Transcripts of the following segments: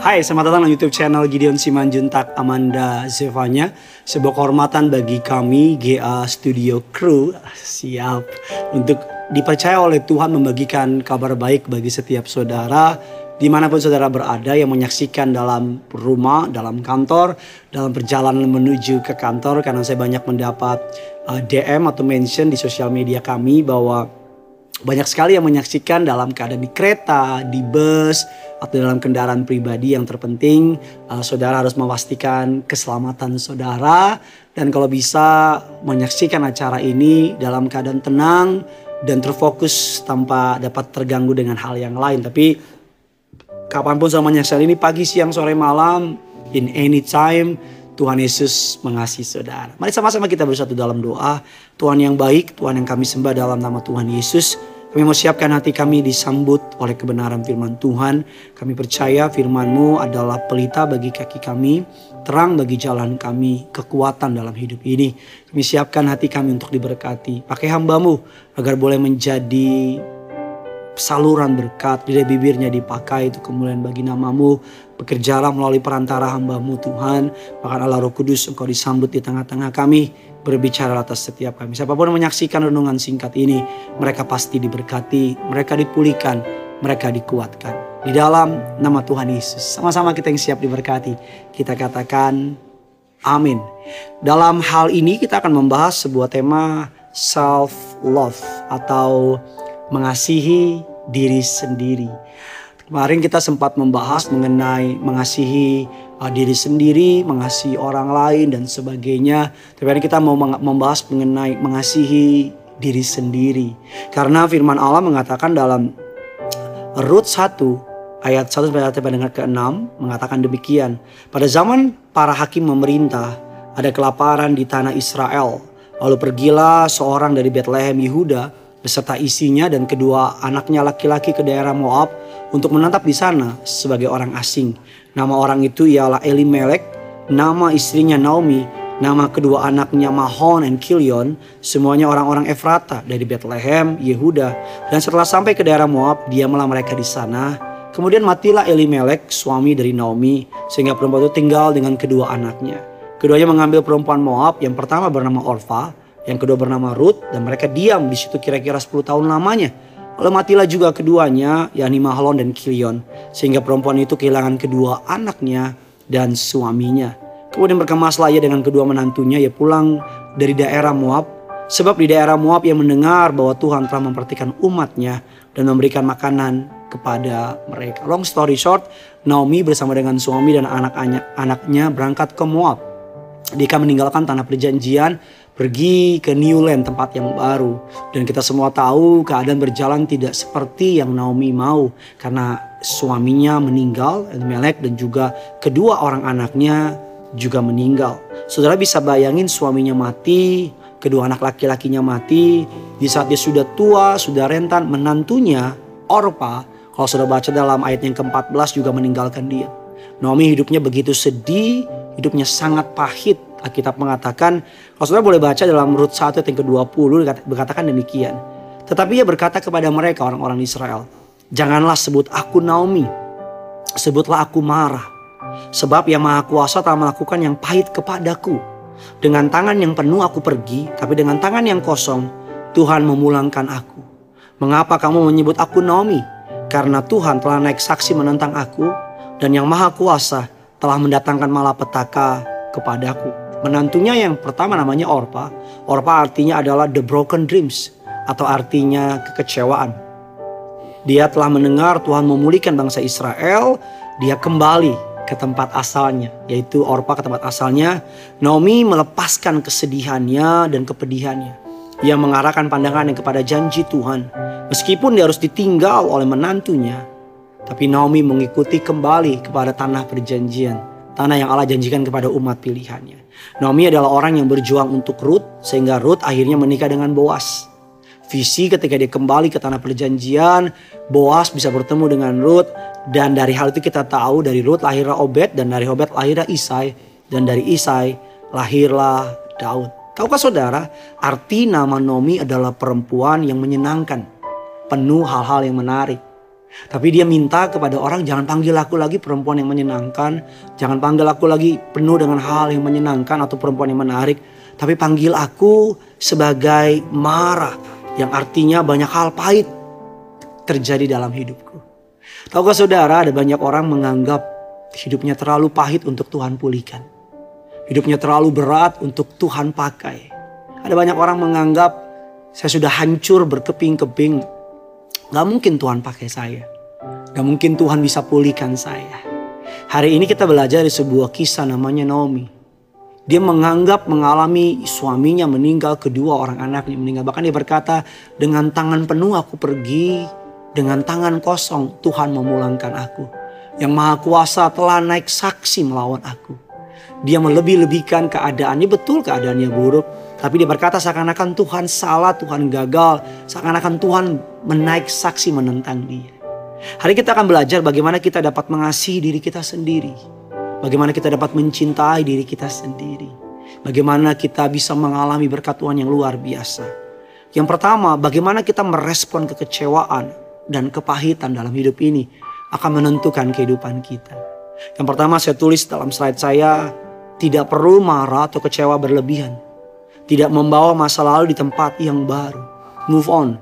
Hai, selamat datang di YouTube channel Gideon Simanjuntak Amanda Zevanya. Sebuah kehormatan bagi kami GA Studio Crew. Siap. Untuk dipercaya oleh Tuhan membagikan kabar baik bagi setiap saudara di mana pun saudara berada yang menyaksikan dalam rumah, dalam kantor, dalam perjalanan menuju ke kantor. Karena saya banyak mendapat uh, DM atau mention di sosial media kami bahwa banyak sekali yang menyaksikan dalam keadaan di kereta, di bus, atau dalam kendaraan pribadi yang terpenting uh, saudara harus memastikan keselamatan saudara dan kalau bisa menyaksikan acara ini dalam keadaan tenang dan terfokus tanpa dapat terganggu dengan hal yang lain. Tapi kapan pun sama menyaksikan ini pagi, siang, sore, malam, in any time Tuhan Yesus mengasihi saudara. Mari sama-sama kita bersatu dalam doa. Tuhan yang baik, Tuhan yang kami sembah dalam nama Tuhan Yesus. Kami mau siapkan hati kami disambut oleh kebenaran firman Tuhan. Kami percaya firman-Mu adalah pelita bagi kaki kami, terang bagi jalan kami, kekuatan dalam hidup ini. Kami siapkan hati kami untuk diberkati. Pakai hambamu agar boleh menjadi saluran berkat di bibirnya dipakai itu kemuliaan bagi namamu bekerjalah melalui perantara hambamu Tuhan bahkan Allah Roh Kudus engkau disambut di tengah-tengah kami berbicara atas setiap kami. Siapa pun yang menyaksikan renungan singkat ini mereka pasti diberkati mereka dipulihkan mereka dikuatkan. Di dalam nama Tuhan Yesus. Sama-sama kita yang siap diberkati. Kita katakan amin. Dalam hal ini kita akan membahas sebuah tema self love atau mengasihi diri sendiri. Kemarin kita sempat membahas mengenai mengasihi uh, diri sendiri, mengasihi orang lain dan sebagainya. Tapi hari kita mau membahas mengenai mengasihi diri sendiri. Karena firman Allah mengatakan dalam Rut 1 ayat 1 sampai ayat ke-6 mengatakan demikian. Pada zaman para hakim memerintah, ada kelaparan di tanah Israel. Lalu pergilah seorang dari Bethlehem Yehuda beserta isinya dan kedua anaknya laki-laki ke daerah Moab untuk menetap di sana sebagai orang asing. Nama orang itu ialah Elimelek, nama istrinya Naomi, nama kedua anaknya Mahon dan Kilion, semuanya orang-orang Efrata dari Bethlehem, Yehuda. Dan setelah sampai ke daerah Moab, diamlah mereka di sana. Kemudian matilah Elimelek, suami dari Naomi, sehingga perempuan itu tinggal dengan kedua anaknya. Keduanya mengambil perempuan Moab, yang pertama bernama Orfa, yang kedua bernama Ruth dan mereka diam di situ kira-kira 10 tahun lamanya. Lalu matilah juga keduanya, yakni Mahlon dan Kilion. Sehingga perempuan itu kehilangan kedua anaknya dan suaminya. Kemudian berkemaslah ia dengan kedua menantunya, ia pulang dari daerah Moab. Sebab di daerah Moab ia mendengar bahwa Tuhan telah memperhatikan umatnya dan memberikan makanan kepada mereka. Long story short, Naomi bersama dengan suami dan anak-anaknya berangkat ke Moab. Dia meninggalkan tanah perjanjian pergi ke New Land tempat yang baru. Dan kita semua tahu keadaan berjalan tidak seperti yang Naomi mau. Karena suaminya meninggal Melek dan juga kedua orang anaknya juga meninggal. Saudara bisa bayangin suaminya mati, kedua anak laki-lakinya mati, di saat dia sudah tua, sudah rentan, menantunya Orpa, kalau sudah baca dalam ayat yang ke-14 juga meninggalkan dia. Naomi hidupnya begitu sedih, hidupnya sangat pahit Alkitab mengatakan, kalau boleh baca dalam Rut 1 yang ke-20 berkatakan demikian. Tetapi ia berkata kepada mereka orang-orang Israel, Janganlah sebut aku Naomi, sebutlah aku marah. Sebab yang maha kuasa telah melakukan yang pahit kepadaku. Dengan tangan yang penuh aku pergi, tapi dengan tangan yang kosong Tuhan memulangkan aku. Mengapa kamu menyebut aku Naomi? Karena Tuhan telah naik saksi menentang aku dan yang maha kuasa telah mendatangkan malapetaka kepadaku. Menantunya yang pertama namanya Orpa. Orpa artinya adalah the broken dreams atau artinya kekecewaan. Dia telah mendengar Tuhan memulihkan bangsa Israel, dia kembali ke tempat asalnya, yaitu Orpa ke tempat asalnya. Naomi melepaskan kesedihannya dan kepedihannya. Ia mengarahkan pandangannya kepada janji Tuhan. Meskipun dia harus ditinggal oleh menantunya, tapi Naomi mengikuti kembali kepada tanah perjanjian tanah yang Allah janjikan kepada umat pilihannya. Naomi adalah orang yang berjuang untuk Ruth sehingga Ruth akhirnya menikah dengan Boas. Visi ketika dia kembali ke tanah perjanjian, Boas bisa bertemu dengan Ruth dan dari hal itu kita tahu dari Ruth lahirlah Obed dan dari Obed lahirlah Isai dan dari Isai lahirlah Daud. Tahukah saudara, arti nama Naomi adalah perempuan yang menyenangkan, penuh hal-hal yang menarik. Tapi dia minta kepada orang jangan panggil aku lagi perempuan yang menyenangkan. Jangan panggil aku lagi penuh dengan hal yang menyenangkan atau perempuan yang menarik. Tapi panggil aku sebagai marah. Yang artinya banyak hal pahit terjadi dalam hidupku. Tahukah saudara ada banyak orang menganggap hidupnya terlalu pahit untuk Tuhan pulihkan. Hidupnya terlalu berat untuk Tuhan pakai. Ada banyak orang menganggap saya sudah hancur berkeping-keping Gak mungkin Tuhan pakai saya. Gak mungkin Tuhan bisa pulihkan saya. Hari ini kita belajar di sebuah kisah namanya Naomi. Dia menganggap mengalami suaminya meninggal, kedua orang anaknya meninggal. Bahkan dia berkata, dengan tangan penuh aku pergi, dengan tangan kosong Tuhan memulangkan aku. Yang maha kuasa telah naik saksi melawan aku. Dia melebih-lebihkan keadaannya, betul keadaannya buruk. Tapi dia berkata seakan-akan Tuhan salah, Tuhan gagal. Seakan-akan Tuhan menaik saksi menentang dia. Hari kita akan belajar bagaimana kita dapat mengasihi diri kita sendiri. Bagaimana kita dapat mencintai diri kita sendiri. Bagaimana kita bisa mengalami berkat Tuhan yang luar biasa. Yang pertama, bagaimana kita merespon kekecewaan dan kepahitan dalam hidup ini akan menentukan kehidupan kita. Yang pertama saya tulis dalam slide saya, tidak perlu marah atau kecewa berlebihan tidak membawa masa lalu di tempat yang baru. Move on.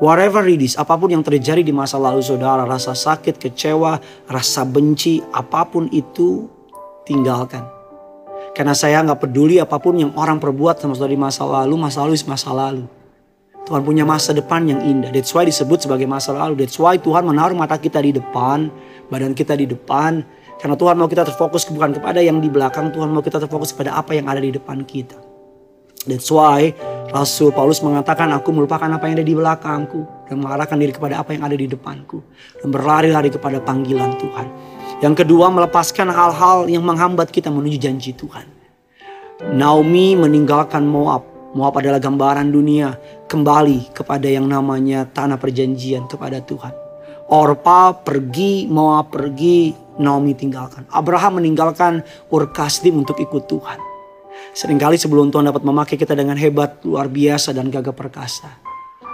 Whatever it is, apa pun yang terjadi di masa lalu saudara, rasa sakit, kecewa, rasa benci, apa pun itu tinggalkan. Karena saya nggak peduli apa pun yang orang perbuat sama saudara di masa lalu, masa lalu is masa lalu. Tuhan punya masa depan yang indah. That's why disebut sebagai masa lalu. That's why Tuhan menaruh mata kita di depan, badan kita di depan. Karena Tuhan mau kita terfokus bukan kepada yang di belakang, Tuhan mau kita terfokus kepada apa yang ada di depan kita. That's why Rasul Paulus mengatakan aku melupakan apa yang ada di belakangku dan mengarahkan diri kepada apa yang ada di depanku dan berlari-lari kepada panggilan Tuhan. Yang kedua melepaskan hal-hal yang menghambat kita menuju janji Tuhan. Naomi meninggalkan Moab. Moab adalah gambaran dunia kembali kepada yang namanya tanah perjanjian kepada Tuhan. Orpa pergi, Moab pergi, Naomi tinggalkan. Abraham meninggalkan Ur Kasdim untuk ikut Tuhan. Seringkali sebelum Tuhan dapat memakai kita dengan hebat, luar biasa dan gagah perkasa.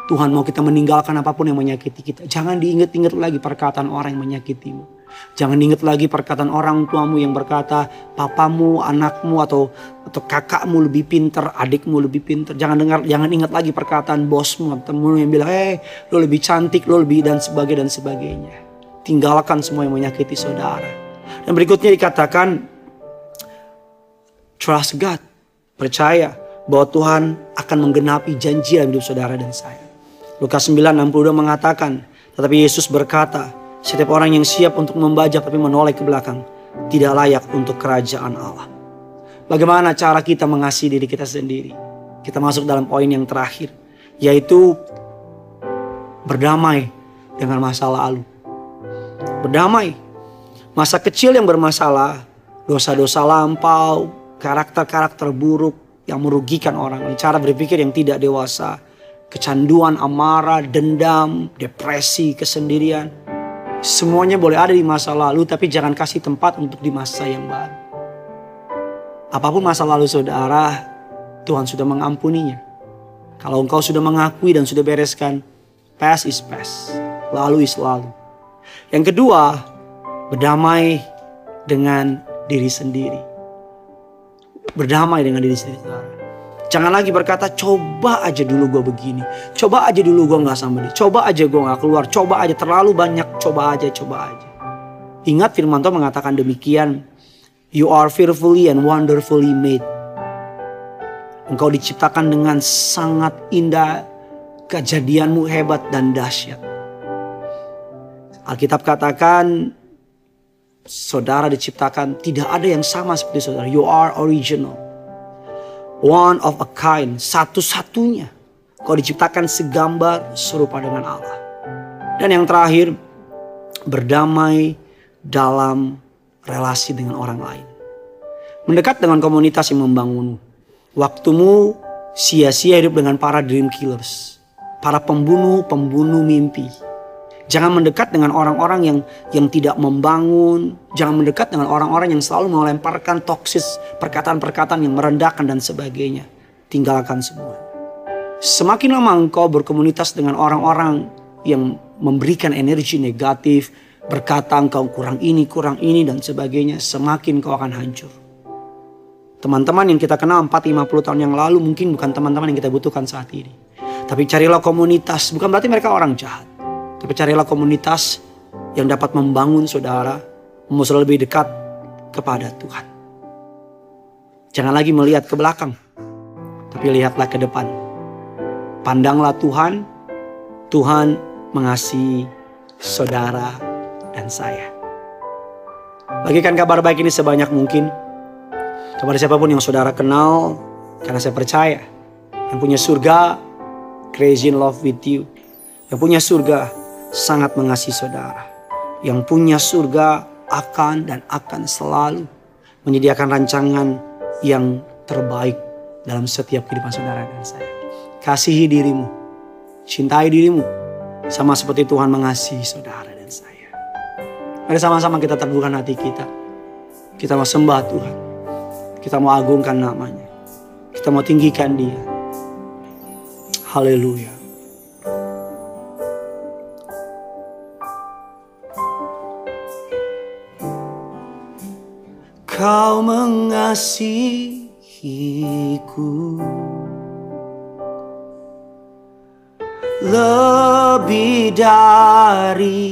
Tuhan mau kita meninggalkan apa pun yang menyakiti kita. Jangan diingat-ingat lagi perkataan orang yang menyakitimu. Jangan ingat lagi perkataan orang tuamu yang berkata papamu, anakmu atau atau kakakmu lebih pinter, adikmu lebih pinter. Jangan dengar, jangan ingat lagi perkataan bosmu atau temenmu yang bilang, "Eh, lo lebih cantik, lo lebih dan sebagainya dan sebagainya." Tinggalkan semua yang menyakiti saudara. Dan berikutnya dikatakan Trust God. Percaya bahwa Tuhan akan menggenapi janji dalam hidup saudara dan saya. Lukas 9:62 mengatakan, tetapi Yesus berkata, setiap orang yang siap untuk membajak tapi menoleh ke belakang tidak layak untuk kerajaan Allah. Bagaimana cara kita mengasihi diri kita sendiri? Kita masuk dalam poin yang terakhir, yaitu berdamai dengan masa lalu. Berdamai. Masa kecil yang bermasalah, dosa-dosa lampau, karakter-karakter buruk yang merugikan orang, cara berpikir yang tidak dewasa, kecanduan, amarah, dendam, depresi, kesendirian. Semuanya boleh ada di masa lalu tapi jangan kasih tempat untuk di masa yang baru. Apa pun masa lalu saudara, Tuhan sudah mengampuninya. Kalau engkau sudah mengakui dan sudah bereskan, past is past, lalu is lalu. Yang kedua, berdamai dengan diri sendiri berdamai dengan diri sendiri. Jangan lagi berkata coba aja dulu gue begini. Coba aja dulu gue gak sama dia. Coba aja gue gak keluar. Coba aja terlalu banyak. Coba aja, coba aja. Ingat firman Tuhan mengatakan demikian. You are fearfully and wonderfully made. Engkau diciptakan dengan sangat indah. Kejadianmu hebat dan dahsyat. Alkitab katakan saudara diciptakan tidak ada yang sama seperti saudara. You are original. One of a kind. Satu-satunya. Kau diciptakan segambar serupa dengan Allah. Dan yang terakhir, berdamai dalam relasi dengan orang lain. Mendekat dengan komunitas yang membangun. Waktumu sia-sia hidup dengan para dream killers. Para pembunuh-pembunuh mimpi Jangan mendekat dengan orang-orang yang yang tidak membangun. Jangan mendekat dengan orang-orang yang selalu melemparkan toksis perkataan-perkataan yang merendahkan dan sebagainya. Tinggalkan semua. Semakin lama engkau berkomunitas dengan orang-orang yang memberikan energi negatif, berkata engkau kurang ini, kurang ini dan sebagainya, semakin kau akan hancur. Teman-teman yang kita kenal 4-50 tahun yang lalu mungkin bukan teman-teman yang kita butuhkan saat ini. Tapi carilah komunitas, bukan berarti mereka orang jahat. Tapi carilah komunitas yang dapat membangun saudara, membawa lebih dekat kepada Tuhan. Jangan lagi melihat ke belakang, tapi lihatlah ke depan. Pandanglah Tuhan, Tuhan mengasihi saudara dan saya. Bagikan kabar baik ini sebanyak mungkin kepada siapa pun yang saudara kenal, karena saya percaya yang punya surga, crazy in love with you. Yang punya surga sangat mengasihi saudara. Yang punya surga akan dan akan selalu menyediakan rancangan yang terbaik dalam setiap kehidupan saudara dan saya. Kasihi dirimu, cintai dirimu, sama seperti Tuhan mengasihi saudara dan saya. Mari sama-sama kita teguhkan hati kita. Kita mau sembah Tuhan. Kita mau agungkan namanya. Kita mau tinggikan dia. Haleluya. Kau mengasihiku. Lebih dari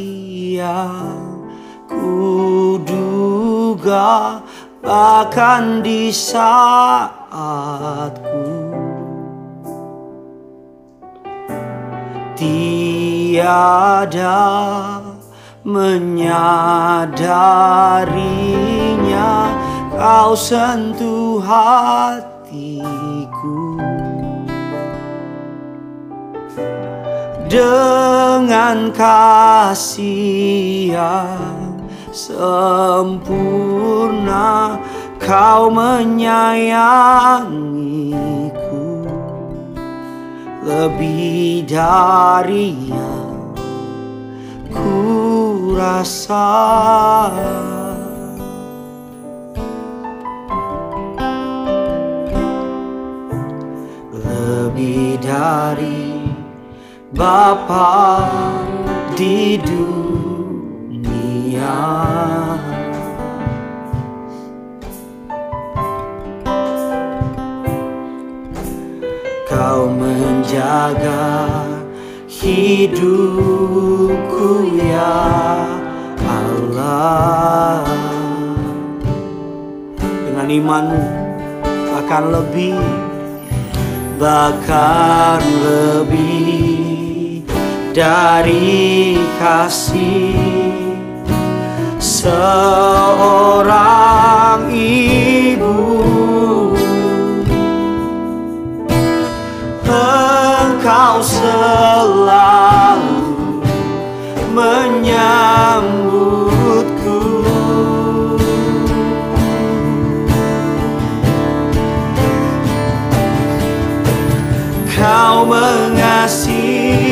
yang kuduga bahkan di saatku. Tiada menyadarinya kau sentuh hatiku. Dengan kasih yang sempurna kau menyayangiku. Lebih dari yang ku rasa dari Bapa di dunia. Kau menjaga hidupku ya Allah. Dengan imanmu akan lebih Bahkan lebih dari kasih. Seorang ibu Engkau selalu menyambutku Kau mengasihi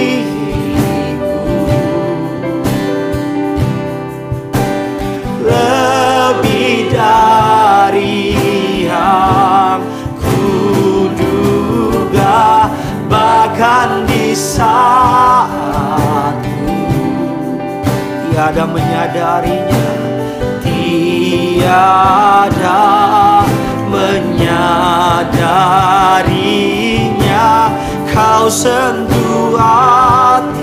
dari yang kuduga bahkan di saatku tiada menyadarinya tiada menyadarinya kau sentuh hatiku.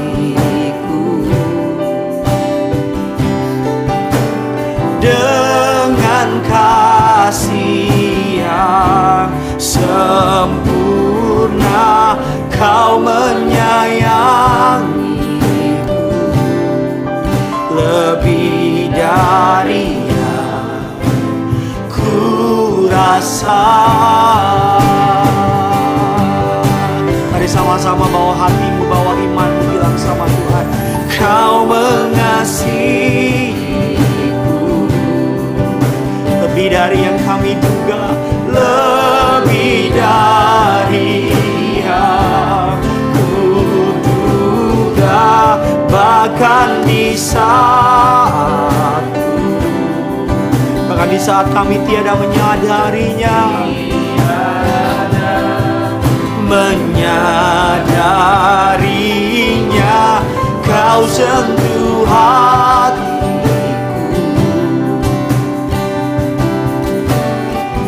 Dengan kasih yang sempurna kau menyayangiku. Lebih dari yang ku rasa sama-sama bawa hatimu, bawa imanmu bilang sama Tuhan Kau mengasihiku. Lebih dari yang kami duga lebih dari yang kuduga bahkan di saat bahkan di saat kami tiada menyadarinya menyadarinya. Kau sentuh hatiku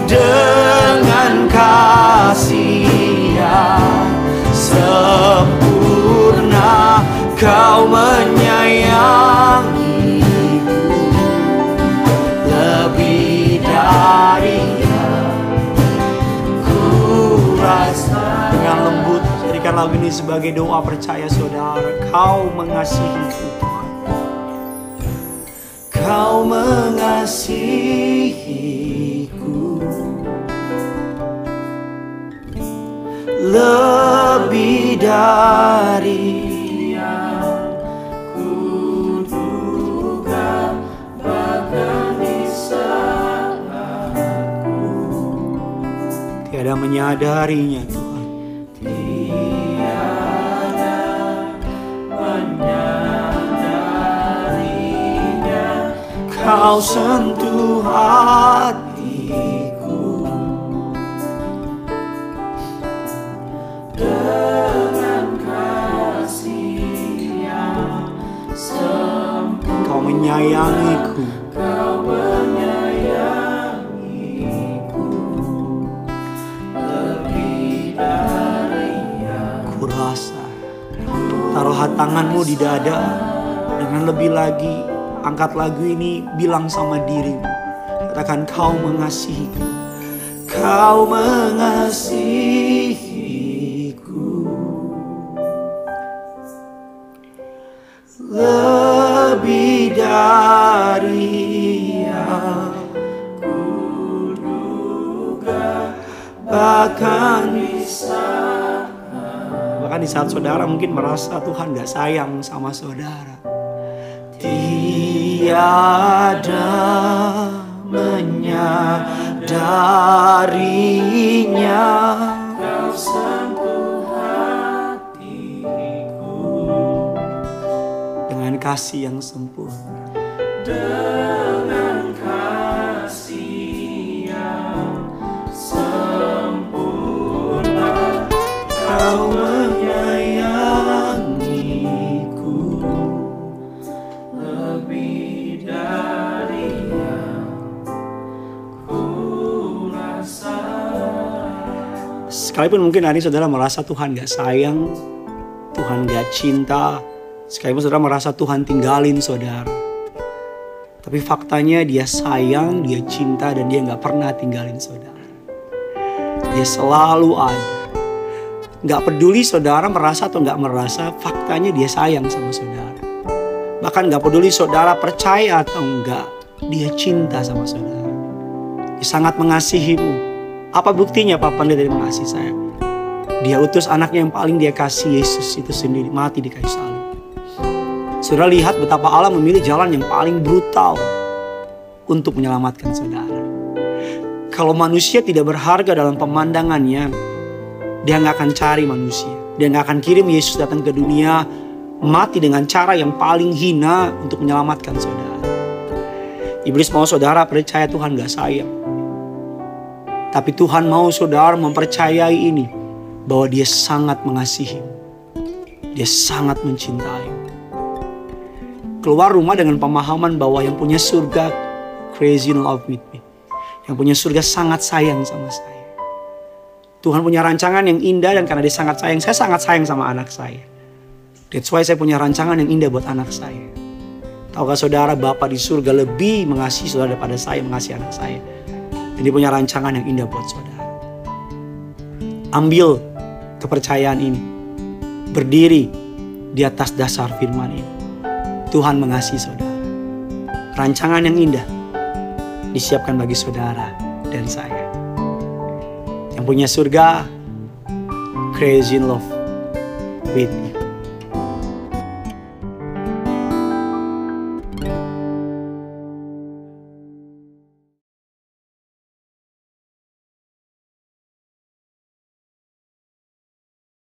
dengan kasih yang sempurna kau menyayangiku lagu ini sebagai doa percaya saudara kau mengasihiku Tuhan. Kau mengasihiku. Lebih dari tiada menyadarinya. Tuhan kau sentuh hatiku. Dengan kasih yang sempurna kau menyayangiku. kau menyayangiku. Lebih dari yang ku rasa taruhlah tanganmu di dada. Dengan lebih lagi angkat lagu ini bilang sama dirimu. Katakan kau mengasihiku. Kau mengasihiku. Lebih dari yang kuduga bahkan bisa. Bahkan di saat saudara mungkin merasa Tuhan gak sayang sama saudara tiada menyadarinya. Kau sentuh hatiku. Dengan kasih yang sempurna. Dengan sekalipun mungkin hari ini saudara merasa Tuhan gak sayang Tuhan gak cinta sekalipun saudara merasa Tuhan tinggalin saudara tapi faktanya dia sayang, dia cinta, dan dia gak pernah tinggalin saudara. Dia selalu ada. Gak peduli saudara merasa atau gak merasa, faktanya dia sayang sama saudara. Bahkan gak peduli saudara percaya atau enggak, dia cinta sama saudara. Dia sangat mengasihimu. Apa buktinya Papa dia dari mengasihi saya? Dia utus anaknya yang paling dia kasih, Yesus itu sendiri, mati di kayu salib. Saudara lihat betapa Allah memilih jalan yang paling brutal untuk menyelamatkan saudara. Kalau manusia tidak berharga dalam pemandangannya, dia nggak akan cari manusia. Dia nggak akan kirim Yesus datang ke dunia mati dengan cara yang paling hina untuk menyelamatkan saudara. Iblis mau saudara percaya Tuhan gak sayang. Tapi Tuhan mau saudara mempercayai ini. Bahwa dia sangat mengasihi. Dia sangat mencintai. Keluar rumah dengan pemahaman bahwa yang punya surga crazy in love with me. Yang punya surga sangat sayang sama saya. Tuhan punya rancangan yang indah dan karena dia sangat sayang, saya sangat sayang sama anak saya. That's why saya punya rancangan yang indah buat anak saya. Tahukah saudara Bapak di surga lebih mengasihi saudara daripada saya mengasihi anak saya. Dan dia punya rancangan yang indah buat saudara. Ambil kepercayaan ini. Berdiri di atas dasar firman ini. Tuhan mengasihi saudara. Rancangan yang indah disiapkan bagi saudara dan saya. Yang punya surga, crazy in love with you.